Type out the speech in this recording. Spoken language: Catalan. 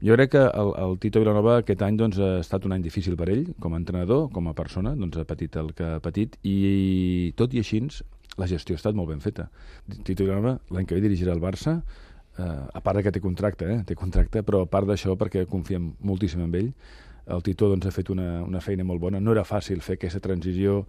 Jo crec que el, el Tito Vilanova aquest any doncs, ha estat un any difícil per ell, com a entrenador, com a persona, doncs, ha patit el que ha patit, i tot i així la gestió ha estat molt ben feta. Tito Vilanova l'any que ve dirigirà el Barça, eh, a part que té contracte, eh, té contracte, però a part d'això, perquè confiem moltíssim en ell, el Tito doncs, ha fet una, una feina molt bona. No era fàcil fer aquesta transició